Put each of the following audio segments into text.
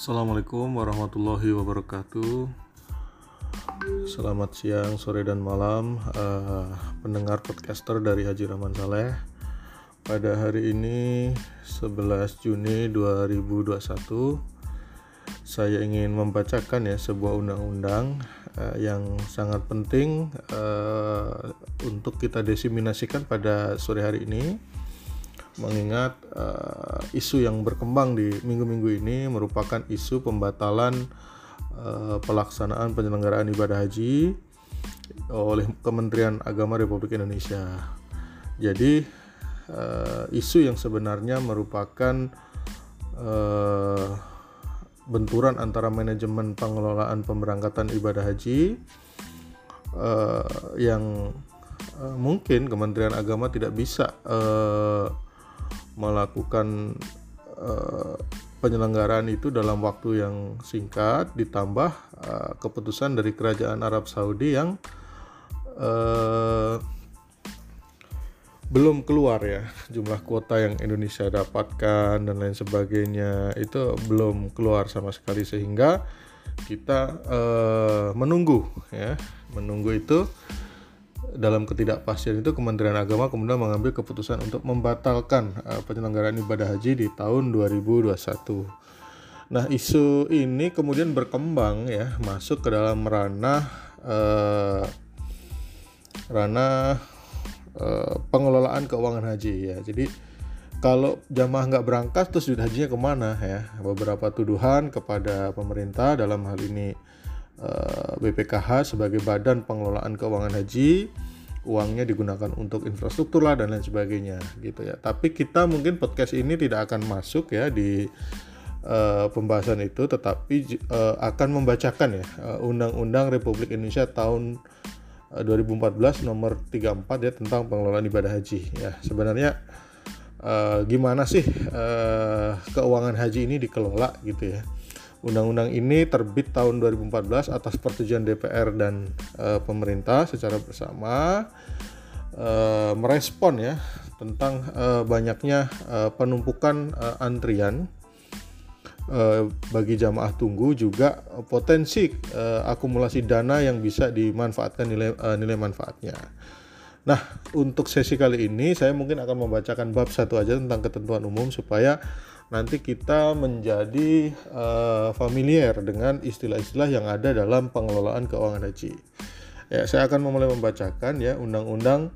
Assalamualaikum warahmatullahi wabarakatuh. Selamat siang, sore dan malam uh, pendengar podcaster dari Haji Rahman Saleh. Pada hari ini 11 Juni 2021 saya ingin membacakan ya sebuah undang-undang uh, yang sangat penting uh, untuk kita desiminasikan pada sore hari ini mengingat uh, isu yang berkembang di minggu-minggu ini merupakan isu pembatalan uh, pelaksanaan penyelenggaraan ibadah haji oleh Kementerian Agama Republik Indonesia. Jadi uh, isu yang sebenarnya merupakan uh, benturan antara manajemen pengelolaan pemberangkatan ibadah haji uh, yang mungkin Kementerian Agama tidak bisa uh, melakukan uh, penyelenggaraan itu dalam waktu yang singkat ditambah uh, keputusan dari kerajaan Arab Saudi yang uh, belum keluar ya jumlah kuota yang Indonesia dapatkan dan lain sebagainya itu belum keluar sama sekali. Sehingga kita uh, menunggu ya menunggu itu dalam ketidakpastian itu Kementerian Agama kemudian mengambil keputusan untuk membatalkan uh, penyelenggaraan ibadah haji di tahun 2021. Nah, isu ini kemudian berkembang ya, masuk ke dalam ranah uh, ranah uh, pengelolaan keuangan haji ya. Jadi kalau jamaah nggak berangkat terus duit hajinya ke mana ya? Beberapa tuduhan kepada pemerintah dalam hal ini BPKH sebagai badan pengelolaan keuangan haji uangnya digunakan untuk infrastruktur lah dan lain sebagainya gitu ya. Tapi kita mungkin podcast ini tidak akan masuk ya di uh, pembahasan itu tetapi uh, akan membacakan ya Undang-Undang uh, Republik Indonesia tahun uh, 2014 nomor 34 ya tentang pengelolaan ibadah haji ya. Sebenarnya uh, gimana sih uh, keuangan haji ini dikelola gitu ya Undang-undang ini terbit tahun 2014 atas persetujuan DPR dan e, pemerintah secara bersama e, merespon ya tentang e, banyaknya e, penumpukan e, antrian e, bagi jamaah tunggu juga potensi e, akumulasi dana yang bisa dimanfaatkan nilai e, nilai manfaatnya. Nah, untuk sesi kali ini saya mungkin akan membacakan bab satu aja tentang ketentuan umum supaya nanti kita menjadi uh, familiar dengan istilah-istilah yang ada dalam pengelolaan keuangan haji. Ya, saya akan memulai membacakan ya Undang-Undang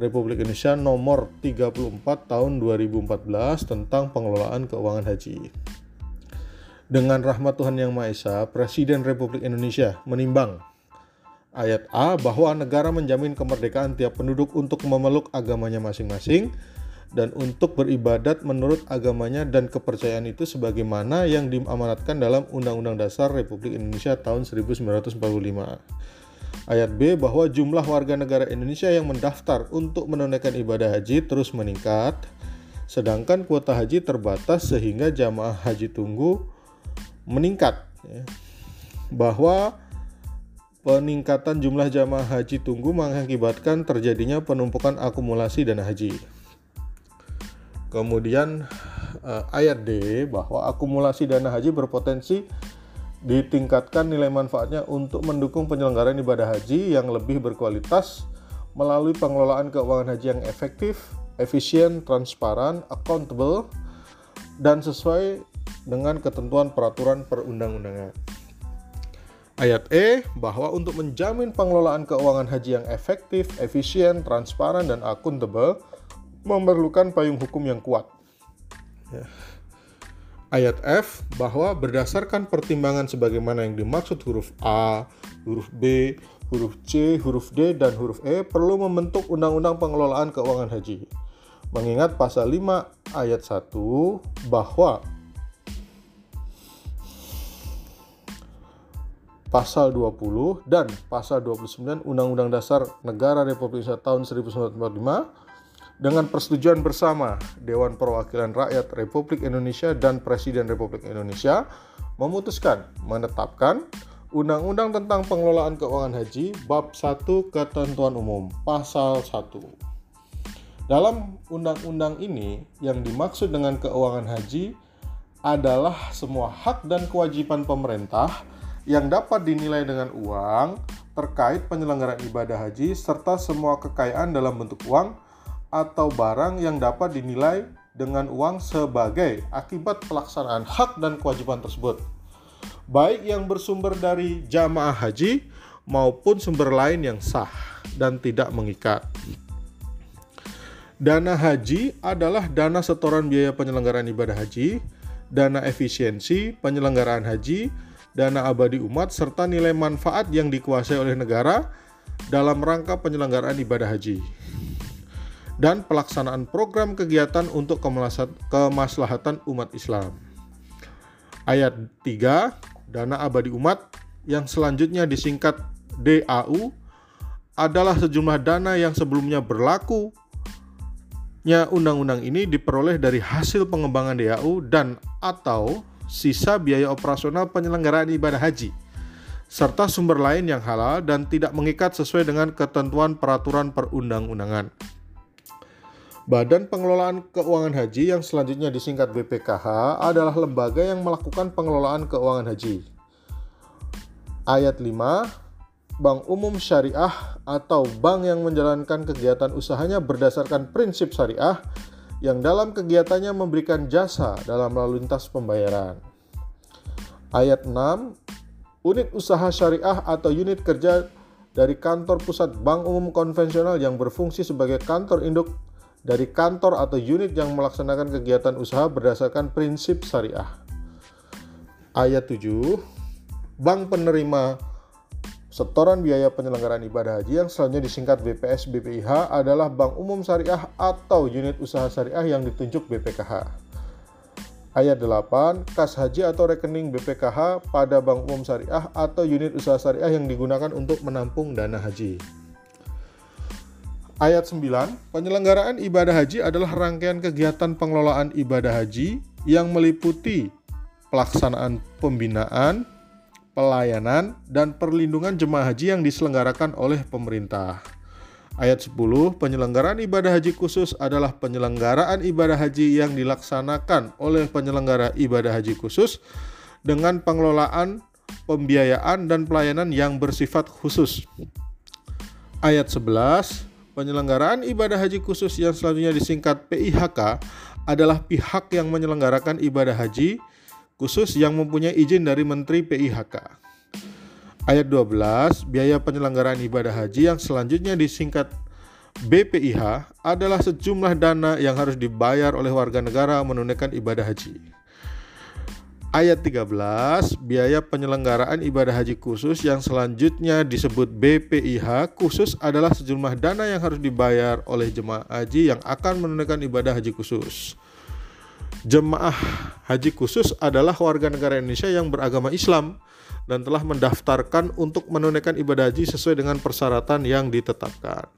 Republik Indonesia Nomor 34 Tahun 2014 tentang pengelolaan keuangan haji. Dengan rahmat Tuhan Yang Maha Esa, Presiden Republik Indonesia menimbang ayat A bahwa negara menjamin kemerdekaan tiap penduduk untuk memeluk agamanya masing-masing dan untuk beribadat menurut agamanya dan kepercayaan itu sebagaimana yang diamanatkan dalam Undang-Undang Dasar Republik Indonesia tahun 1945. Ayat B bahwa jumlah warga negara Indonesia yang mendaftar untuk menunaikan ibadah haji terus meningkat, sedangkan kuota haji terbatas sehingga jamaah haji tunggu meningkat. Ya. Bahwa peningkatan jumlah jamaah haji tunggu mengakibatkan terjadinya penumpukan akumulasi dana haji. Kemudian uh, ayat D bahwa akumulasi dana haji berpotensi ditingkatkan nilai manfaatnya untuk mendukung penyelenggaraan ibadah haji yang lebih berkualitas melalui pengelolaan keuangan haji yang efektif, efisien, transparan, accountable, dan sesuai dengan ketentuan peraturan perundang-undangan. Ayat E bahwa untuk menjamin pengelolaan keuangan haji yang efektif, efisien, transparan, dan akuntabel, memerlukan payung hukum yang kuat. Ya. Ayat F bahwa berdasarkan pertimbangan sebagaimana yang dimaksud huruf A, huruf B, huruf C, huruf D, dan huruf E perlu membentuk Undang-Undang Pengelolaan Keuangan Haji. Mengingat pasal 5 ayat 1 bahwa pasal 20 dan pasal 29 Undang-Undang Dasar Negara Republik Indonesia tahun 1945 dengan persetujuan bersama Dewan Perwakilan Rakyat Republik Indonesia dan Presiden Republik Indonesia memutuskan menetapkan Undang-Undang tentang Pengelolaan Keuangan Haji Bab 1 Ketentuan Umum Pasal 1. Dalam undang-undang ini yang dimaksud dengan keuangan haji adalah semua hak dan kewajiban pemerintah yang dapat dinilai dengan uang terkait penyelenggaraan ibadah haji serta semua kekayaan dalam bentuk uang atau barang yang dapat dinilai dengan uang sebagai akibat pelaksanaan hak dan kewajiban tersebut. Baik yang bersumber dari jamaah haji maupun sumber lain yang sah dan tidak mengikat. Dana haji adalah dana setoran biaya penyelenggaraan ibadah haji, dana efisiensi penyelenggaraan haji, dana abadi umat, serta nilai manfaat yang dikuasai oleh negara dalam rangka penyelenggaraan ibadah haji dan pelaksanaan program kegiatan untuk kemaslahatan umat Islam. Ayat 3, dana abadi umat yang selanjutnya disingkat DAU adalah sejumlah dana yang sebelumnya berlaku nya undang-undang ini diperoleh dari hasil pengembangan DAU dan atau sisa biaya operasional penyelenggaraan ibadah haji, serta sumber lain yang halal dan tidak mengikat sesuai dengan ketentuan peraturan perundang-undangan. Badan Pengelolaan Keuangan Haji yang selanjutnya disingkat BPKH adalah lembaga yang melakukan pengelolaan keuangan haji. Ayat 5 Bank Umum Syariah atau bank yang menjalankan kegiatan usahanya berdasarkan prinsip syariah yang dalam kegiatannya memberikan jasa dalam lalu lintas pembayaran. Ayat 6, unit usaha syariah atau unit kerja dari kantor pusat bank umum konvensional yang berfungsi sebagai kantor induk dari kantor atau unit yang melaksanakan kegiatan usaha berdasarkan prinsip syariah. Ayat 7, bank penerima Setoran biaya penyelenggaraan ibadah haji yang selanjutnya disingkat BPS BPIH adalah bank umum syariah atau unit usaha syariah yang ditunjuk BPKH. Ayat 8, kas haji atau rekening BPKH pada bank umum syariah atau unit usaha syariah yang digunakan untuk menampung dana haji. Ayat 9, penyelenggaraan ibadah haji adalah rangkaian kegiatan pengelolaan ibadah haji yang meliputi pelaksanaan pembinaan, pelayanan, dan perlindungan jemaah haji yang diselenggarakan oleh pemerintah. Ayat 10, penyelenggaraan ibadah haji khusus adalah penyelenggaraan ibadah haji yang dilaksanakan oleh penyelenggara ibadah haji khusus dengan pengelolaan, pembiayaan, dan pelayanan yang bersifat khusus. Ayat 11, penyelenggaraan ibadah haji khusus yang selanjutnya disingkat PIHK adalah pihak yang menyelenggarakan ibadah haji khusus yang mempunyai izin dari Menteri PIHK. Ayat 12, biaya penyelenggaraan ibadah haji yang selanjutnya disingkat BPIH adalah sejumlah dana yang harus dibayar oleh warga negara menunaikan ibadah haji. Ayat 13, biaya penyelenggaraan ibadah haji khusus yang selanjutnya disebut BPIH khusus adalah sejumlah dana yang harus dibayar oleh jemaah haji yang akan menunaikan ibadah haji khusus. Jemaah haji khusus adalah warga negara Indonesia yang beragama Islam dan telah mendaftarkan untuk menunaikan ibadah haji sesuai dengan persyaratan yang ditetapkan.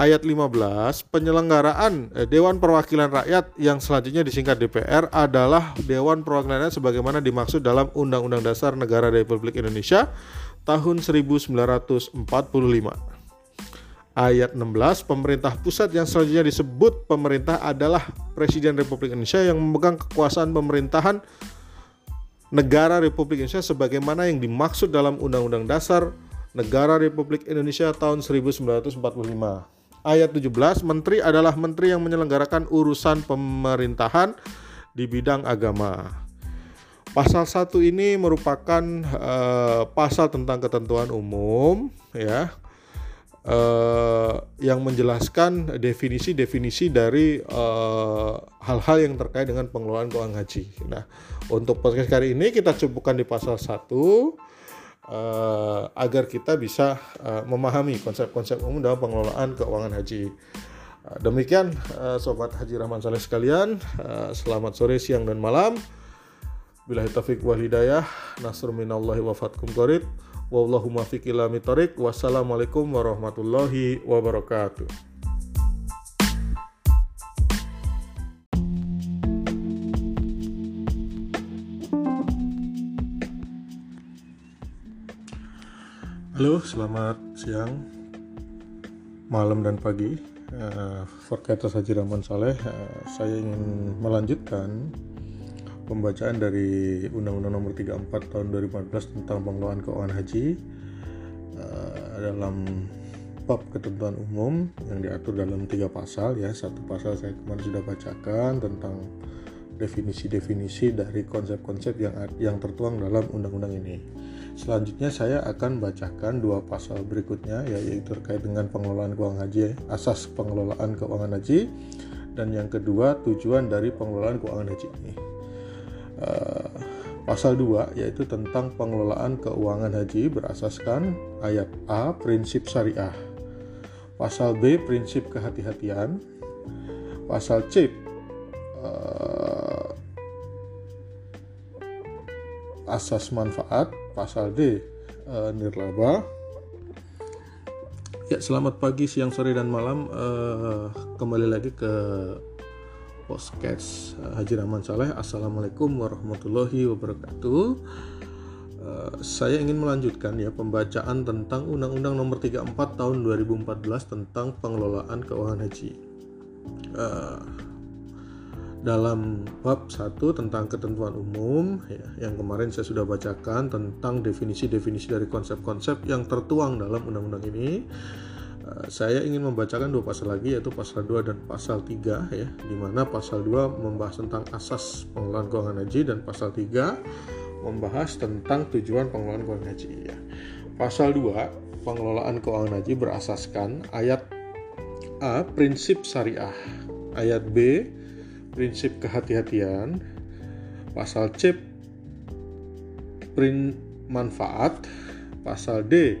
Ayat 15, penyelenggaraan eh, Dewan Perwakilan Rakyat yang selanjutnya disingkat DPR adalah Dewan Perwakilan Rakyat sebagaimana dimaksud dalam Undang-Undang Dasar Negara Republik Indonesia tahun 1945 ayat 16 pemerintah pusat yang selanjutnya disebut pemerintah adalah Presiden Republik Indonesia yang memegang kekuasaan pemerintahan negara Republik Indonesia sebagaimana yang dimaksud dalam Undang-Undang Dasar Negara Republik Indonesia tahun 1945. Ayat 17, menteri adalah menteri yang menyelenggarakan urusan pemerintahan di bidang agama. Pasal 1 ini merupakan uh, pasal tentang ketentuan umum ya uh, yang menjelaskan definisi-definisi dari eh, hal-hal uh, yang terkait dengan pengelolaan keuangan haji. Nah, untuk podcast kali ini kita cukupkan di pasal 1 uh, eh, agar kita bisa uh, memahami konsep-konsep umum dalam pengelolaan keuangan haji. Uh, demikian sobat Haji Rahman Saleh sekalian, selamat sore, siang dan malam. Bila taufiq wal hidayah, nasr minallahi wa fatkum qarib. Wallahu muwaffiq ila Wassalamualaikum warahmatullahi wabarakatuh. Halo, selamat siang, malam dan pagi. Uh, Forkaters Haji Rahman Saleh, uh, saya ingin melanjutkan pembacaan dari Undang-Undang Nomor 34 Tahun 2014 tentang pengelolaan keuangan haji uh, dalam bab ketentuan umum yang diatur dalam tiga pasal ya satu pasal saya kemarin sudah bacakan tentang definisi-definisi dari konsep-konsep yang yang tertuang dalam undang-undang ini. Selanjutnya saya akan bacakan dua pasal berikutnya yaitu terkait dengan pengelolaan keuangan haji, asas pengelolaan keuangan haji dan yang kedua tujuan dari pengelolaan keuangan haji. Uh, pasal 2 yaitu tentang pengelolaan keuangan haji berasaskan ayat A prinsip syariah Pasal B prinsip kehati-hatian. Pasal C uh, asas manfaat. Pasal D uh, nirlaba. Ya, selamat pagi, siang, sore, dan malam. Uh, kembali lagi ke podcast Haji Rahman Saleh. Assalamualaikum warahmatullahi wabarakatuh. Eh, saya ingin melanjutkan ya pembacaan tentang Undang-Undang Nomor 34 Tahun 2014 tentang pengelolaan keuangan haji. Uh, dalam bab 1 tentang ketentuan umum ya, yang kemarin saya sudah bacakan tentang definisi-definisi dari konsep-konsep yang tertuang dalam undang-undang ini uh, saya ingin membacakan dua pasal lagi yaitu pasal 2 dan pasal 3 ya di mana pasal 2 membahas tentang asas pengelolaan keuangan haji dan pasal 3 membahas tentang tujuan pengelolaan keuangan haji ya. Pasal 2 pengelolaan keuangan haji berasaskan ayat A prinsip syariah, ayat B prinsip kehati-hatian, pasal C prin manfaat, pasal D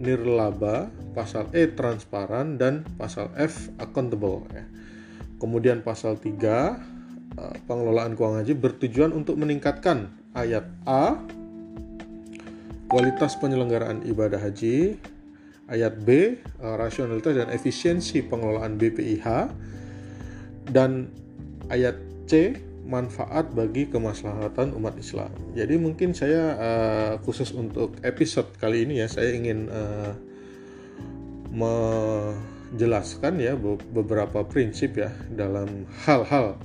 nirlaba, pasal E transparan dan pasal F accountable ya. Kemudian pasal 3 eh, pengelolaan keuangan haji bertujuan untuk meningkatkan ayat A kualitas penyelenggaraan ibadah haji ayat B eh, rasionalitas dan efisiensi pengelolaan BPIH dan ayat C manfaat bagi kemaslahatan umat Islam. Jadi mungkin saya uh, khusus untuk episode kali ini ya saya ingin uh, menjelaskan ya beberapa prinsip ya dalam hal-hal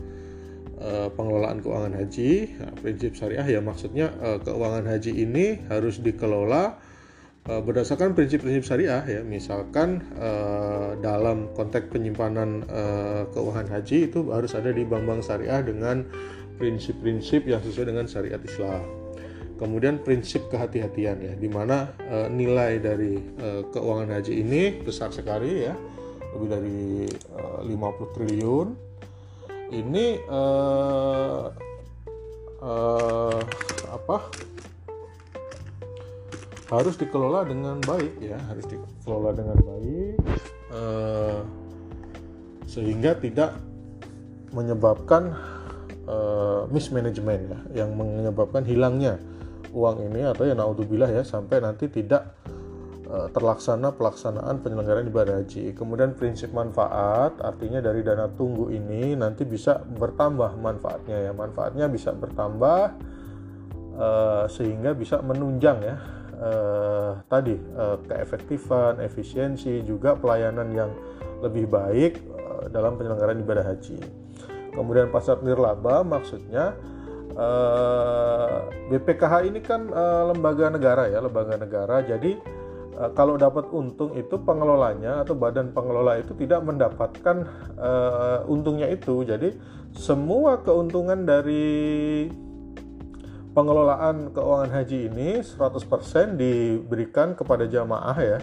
Eh, pengelolaan keuangan haji. Nah, prinsip syariah ya maksudnya uh, keuangan haji ini harus dikelola uh, berdasarkan prinsip-prinsip syariah ya. Misalkan uh, dalam konteks penyimpanan uh, keuangan haji itu harus ada di bank-bank syariah dengan prinsip-prinsip yang sesuai dengan syariat Islam. Kemudian prinsip kehati-hatian ya, di mana uh, nilai dari uh, keuangan haji ini besar sekali ya, lebih dari uh, 50 triliun ini apa harus dikelola dengan baik ya harus dikelola dengan baik uh, sehingga tidak menyebabkan uh, mismanagement ya yang menyebabkan hilangnya uang ini atau ya naudzubillah ya sampai nanti tidak Eh, terlaksana pelaksanaan penyelenggaraan ibadah haji. Kemudian prinsip manfaat artinya dari dana tunggu ini nanti bisa bertambah manfaatnya ya. Manfaatnya bisa bertambah uh, sehingga bisa menunjang ya uh, tadi uh, keefektifan, efisiensi juga pelayanan yang lebih baik uh, dalam penyelenggaraan ibadah haji. Kemudian pasar nirlaba maksudnya uh, BPKH ini kan uh, lembaga negara ya, lembaga negara. Jadi Eh, kalau dapat untung itu pengelolanya atau badan pengelola itu tidak mendapatkan uh, untungnya itu. Jadi semua keuntungan dari pengelolaan keuangan haji ini 100% diberikan kepada jamaah ya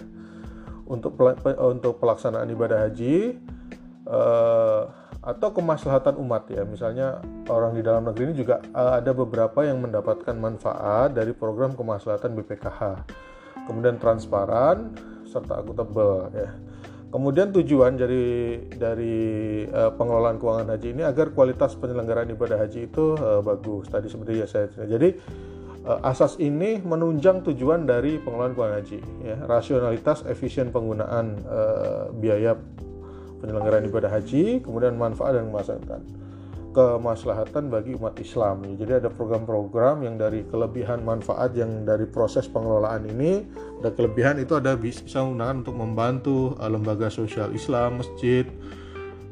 untuk untuk pelaksanaan ibadah haji uh, atau kemaslahatan umat ya. Misalnya orang di dalam negeri ini juga uh, ada beberapa yang mendapatkan manfaat dari program kemaslahatan BPKH kemudian transparan serta akuntabel ya. Kemudian tujuan dari dari uh, pengelolaan keuangan haji ini agar kualitas penyelenggaraan ibadah haji itu uh, bagus. Tadi seperti ya saya jadi uh, asas ini menunjang tujuan dari pengelolaan keuangan haji ya, rasionalitas efisien penggunaan uh, biaya penyelenggaraan ibadah haji, kemudian manfaat dan kemaslahatan kemaslahatan bagi umat Islam. Jadi ada program-program yang dari kelebihan manfaat yang dari proses pengelolaan ini, ada kelebihan itu ada bisa menggunakan untuk membantu uh, lembaga sosial Islam, masjid,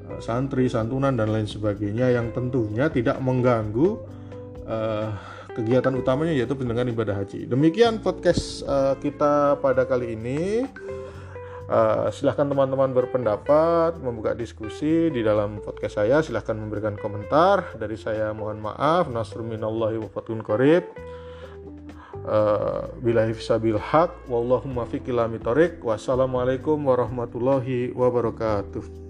uh, santri, santunan dan lain sebagainya yang tentunya tidak mengganggu uh, kegiatan utamanya yaitu penyelenggaraan ibadah haji. Demikian podcast uh, kita pada kali ini. Uh, silahkan teman-teman berpendapat, membuka diskusi di dalam podcast saya. Silahkan memberikan komentar. Dari saya mohon maaf. Nasruminallahi wa fatun qarib. Uh, bilahi fisabil haq. Wallahumma fiqilami Wassalamualaikum warahmatullahi wabarakatuh.